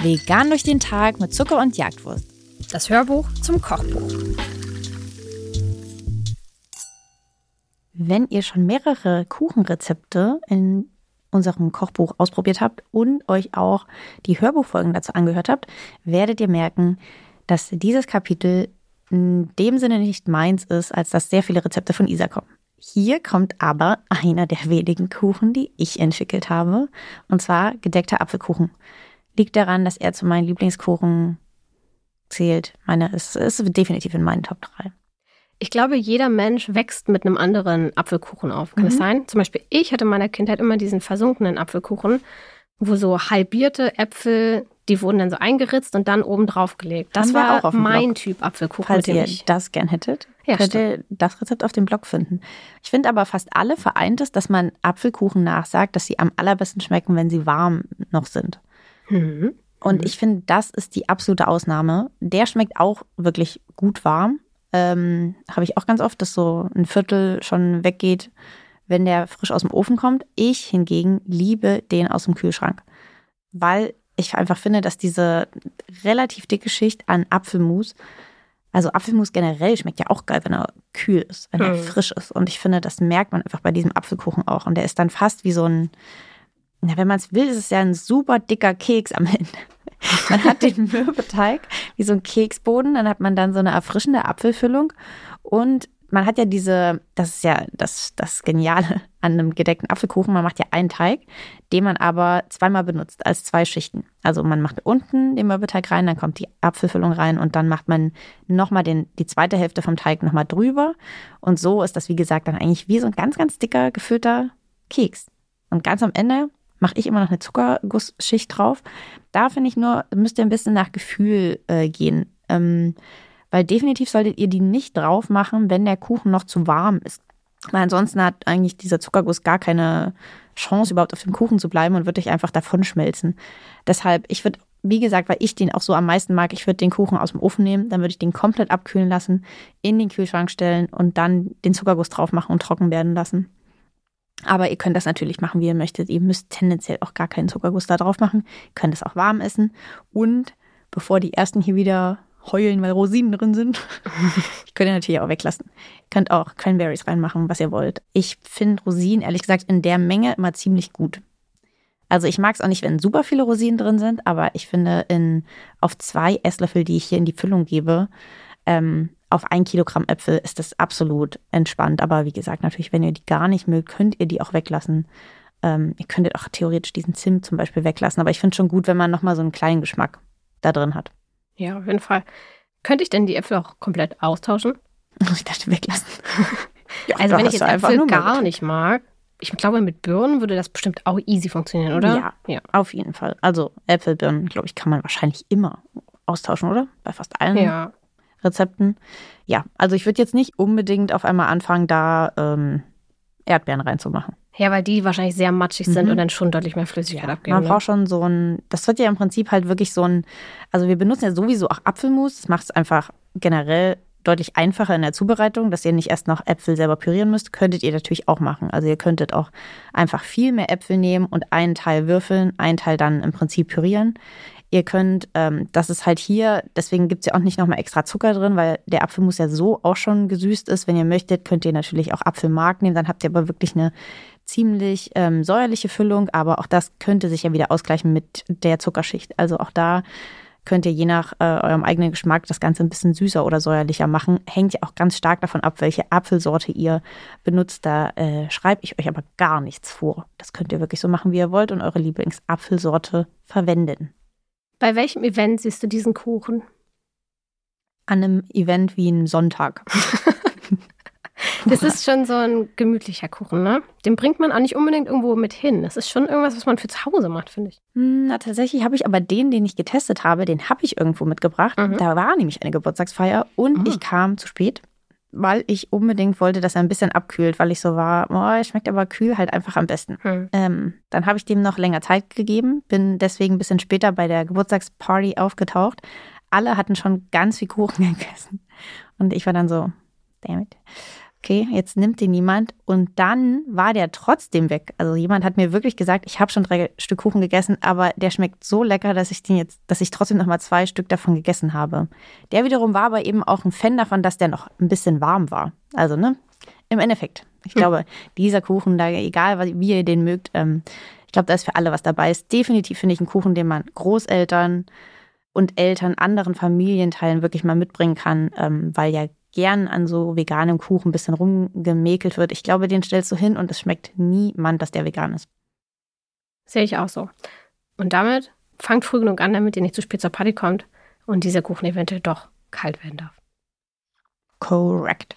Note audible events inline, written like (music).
Vegan durch den Tag mit Zucker und Jagdwurst. Das Hörbuch zum Kochbuch. Wenn ihr schon mehrere Kuchenrezepte in unserem Kochbuch ausprobiert habt und euch auch die Hörbuchfolgen dazu angehört habt, werdet ihr merken, dass dieses Kapitel in dem Sinne nicht meins ist, als dass sehr viele Rezepte von Isa kommen. Hier kommt aber einer der wenigen Kuchen, die ich entwickelt habe, und zwar gedeckter Apfelkuchen. Liegt daran, dass er zu meinen Lieblingskuchen zählt. Meine ist, ist definitiv in meinen Top 3. Ich glaube, jeder Mensch wächst mit einem anderen Apfelkuchen auf. Kann mhm. das sein? Zum Beispiel, ich hatte in meiner Kindheit immer diesen versunkenen Apfelkuchen, wo so halbierte Äpfel, die wurden dann so eingeritzt und dann oben drauf gelegt. Das war auch mein Blog. Typ Apfelkuchen. Falls ihr ich. das gern hättet, ja, könnt ihr das Rezept auf dem Blog finden. Ich finde aber fast alle vereint es, dass man Apfelkuchen nachsagt, dass sie am allerbesten schmecken, wenn sie warm noch sind. Mhm. Und mhm. ich finde, das ist die absolute Ausnahme. Der schmeckt auch wirklich gut warm. Ähm, Habe ich auch ganz oft, dass so ein Viertel schon weggeht, wenn der frisch aus dem Ofen kommt. Ich hingegen liebe den aus dem Kühlschrank, weil ich einfach finde, dass diese relativ dicke Schicht an Apfelmus, also Apfelmus generell schmeckt ja auch geil, wenn er kühl ist, wenn er mhm. frisch ist. Und ich finde, das merkt man einfach bei diesem Apfelkuchen auch. Und der ist dann fast wie so ein, na, wenn man es will, ist es ja ein super dicker Keks am Ende. (laughs) Man hat den Mürbeteig wie so ein Keksboden, dann hat man dann so eine erfrischende Apfelfüllung und man hat ja diese, das ist ja das, das Geniale (laughs) an einem gedeckten Apfelkuchen, man macht ja einen Teig, den man aber zweimal benutzt, als zwei Schichten. Also man macht unten den Mürbeteig rein, dann kommt die Apfelfüllung rein und dann macht man nochmal die zweite Hälfte vom Teig nochmal drüber. Und so ist das, wie gesagt, dann eigentlich wie so ein ganz, ganz dicker, gefüllter Keks. Und ganz am Ende mache ich immer noch eine Zuckergussschicht drauf. Da finde ich nur, müsst ihr ein bisschen nach Gefühl äh, gehen. Ähm, weil definitiv solltet ihr die nicht drauf machen, wenn der Kuchen noch zu warm ist. Weil ansonsten hat eigentlich dieser Zuckerguss gar keine Chance, überhaupt auf dem Kuchen zu bleiben und wird euch einfach davon schmelzen. Deshalb, ich würde, wie gesagt, weil ich den auch so am meisten mag, ich würde den Kuchen aus dem Ofen nehmen, dann würde ich den komplett abkühlen lassen, in den Kühlschrank stellen und dann den Zuckerguss drauf machen und trocken werden lassen. Aber ihr könnt das natürlich machen, wie ihr möchtet. Ihr müsst tendenziell auch gar keinen Zuckerguss da drauf machen. Ihr könnt es auch warm essen. Und bevor die ersten hier wieder heulen, weil Rosinen drin sind, (laughs) ich könnt ihr natürlich auch weglassen. Ihr könnt auch Cranberries reinmachen, was ihr wollt. Ich finde Rosinen, ehrlich gesagt, in der Menge immer ziemlich gut. Also ich mag es auch nicht, wenn super viele Rosinen drin sind, aber ich finde in, auf zwei Esslöffel, die ich hier in die Füllung gebe, ähm, auf ein Kilogramm Äpfel ist das absolut entspannt. Aber wie gesagt, natürlich, wenn ihr die gar nicht mögt, könnt ihr die auch weglassen. Ähm, ihr könntet auch theoretisch diesen Zimt zum Beispiel weglassen. Aber ich finde schon gut, wenn man nochmal so einen kleinen Geschmack da drin hat. Ja, auf jeden Fall. Könnte ich denn die Äpfel auch komplett austauschen? (laughs) Ich dachte, weglassen. ja, (laughs) also wenn ich jetzt Äpfel gar nicht mag, ich glaube, mit Birnen würde das bestimmt auch easy funktionieren, oder? Ja, ja. auf jeden Fall. Also Äpfel, Birnen, glaube ich, kann man wahrscheinlich immer austauschen, oder? Bei fast allen. Ja. Rezepten. Ja, also ich würde jetzt nicht unbedingt auf einmal anfangen, da ähm, Erdbeeren reinzumachen. Ja, weil die wahrscheinlich sehr matschig sind mhm. und dann schon deutlich mehr Flüssigkeit ja, abgeben. Man ne? braucht schon so ein, das wird ja im Prinzip halt wirklich so ein, also wir benutzen ja sowieso auch Apfelmus. Das macht es einfach generell deutlich einfacher in der Zubereitung, dass ihr nicht erst noch Äpfel selber pürieren müsst, könntet ihr natürlich auch machen. Also ihr könntet auch einfach viel mehr Äpfel nehmen und einen Teil würfeln, einen Teil dann im Prinzip pürieren. Ihr könnt, ähm, das ist halt hier, deswegen gibt es ja auch nicht nochmal extra Zucker drin, weil der Apfelmus ja so auch schon gesüßt ist. Wenn ihr möchtet, könnt ihr natürlich auch Apfelmark nehmen, dann habt ihr aber wirklich eine ziemlich ähm, säuerliche Füllung, aber auch das könnte sich ja wieder ausgleichen mit der Zuckerschicht. Also auch da könnt ihr je nach äh, eurem eigenen Geschmack das Ganze ein bisschen süßer oder säuerlicher machen. Hängt ja auch ganz stark davon ab, welche Apfelsorte ihr benutzt. Da äh, schreibe ich euch aber gar nichts vor. Das könnt ihr wirklich so machen, wie ihr wollt und eure Lieblingsapfelsorte verwenden. Bei welchem Event siehst du diesen Kuchen? An einem Event wie einem Sonntag. (laughs) (laughs) das ist schon so ein gemütlicher Kuchen, ne? Den bringt man auch nicht unbedingt irgendwo mit hin. Das ist schon irgendwas, was man für zu Hause macht, finde ich. Hm, na, tatsächlich habe ich aber den, den ich getestet habe, den habe ich irgendwo mitgebracht. Mhm. Da war nämlich eine Geburtstagsfeier und mhm. ich kam zu spät weil ich unbedingt wollte, dass er ein bisschen abkühlt, weil ich so war, oh, er schmeckt aber kühl halt einfach am besten. Hm. Ähm, dann habe ich dem noch länger Zeit gegeben, bin deswegen ein bisschen später bei der Geburtstagsparty aufgetaucht. Alle hatten schon ganz viel Kuchen (laughs) gegessen. Und ich war dann so, damn it. Okay, jetzt nimmt den niemand und dann war der trotzdem weg. Also jemand hat mir wirklich gesagt, ich habe schon drei Stück Kuchen gegessen, aber der schmeckt so lecker, dass ich den jetzt, dass ich trotzdem noch mal zwei Stück davon gegessen habe. Der wiederum war aber eben auch ein Fan davon, dass der noch ein bisschen warm war. Also ne, im Endeffekt. Ich hm. glaube, dieser Kuchen, da egal wie ihr den mögt, ähm, ich glaube, da ist für alle was dabei. Ist definitiv finde ich einen Kuchen, den man Großeltern und Eltern anderen Familienteilen wirklich mal mitbringen kann, ähm, weil ja gern an so veganem Kuchen ein bisschen rumgemäkelt wird. Ich glaube, den stellst du hin und es schmeckt niemand, dass der vegan ist. Sehe ich auch so. Und damit fangt früh genug an, damit ihr nicht zu spät zur Party kommt und dieser Kuchen eventuell doch kalt werden darf. Korrekt.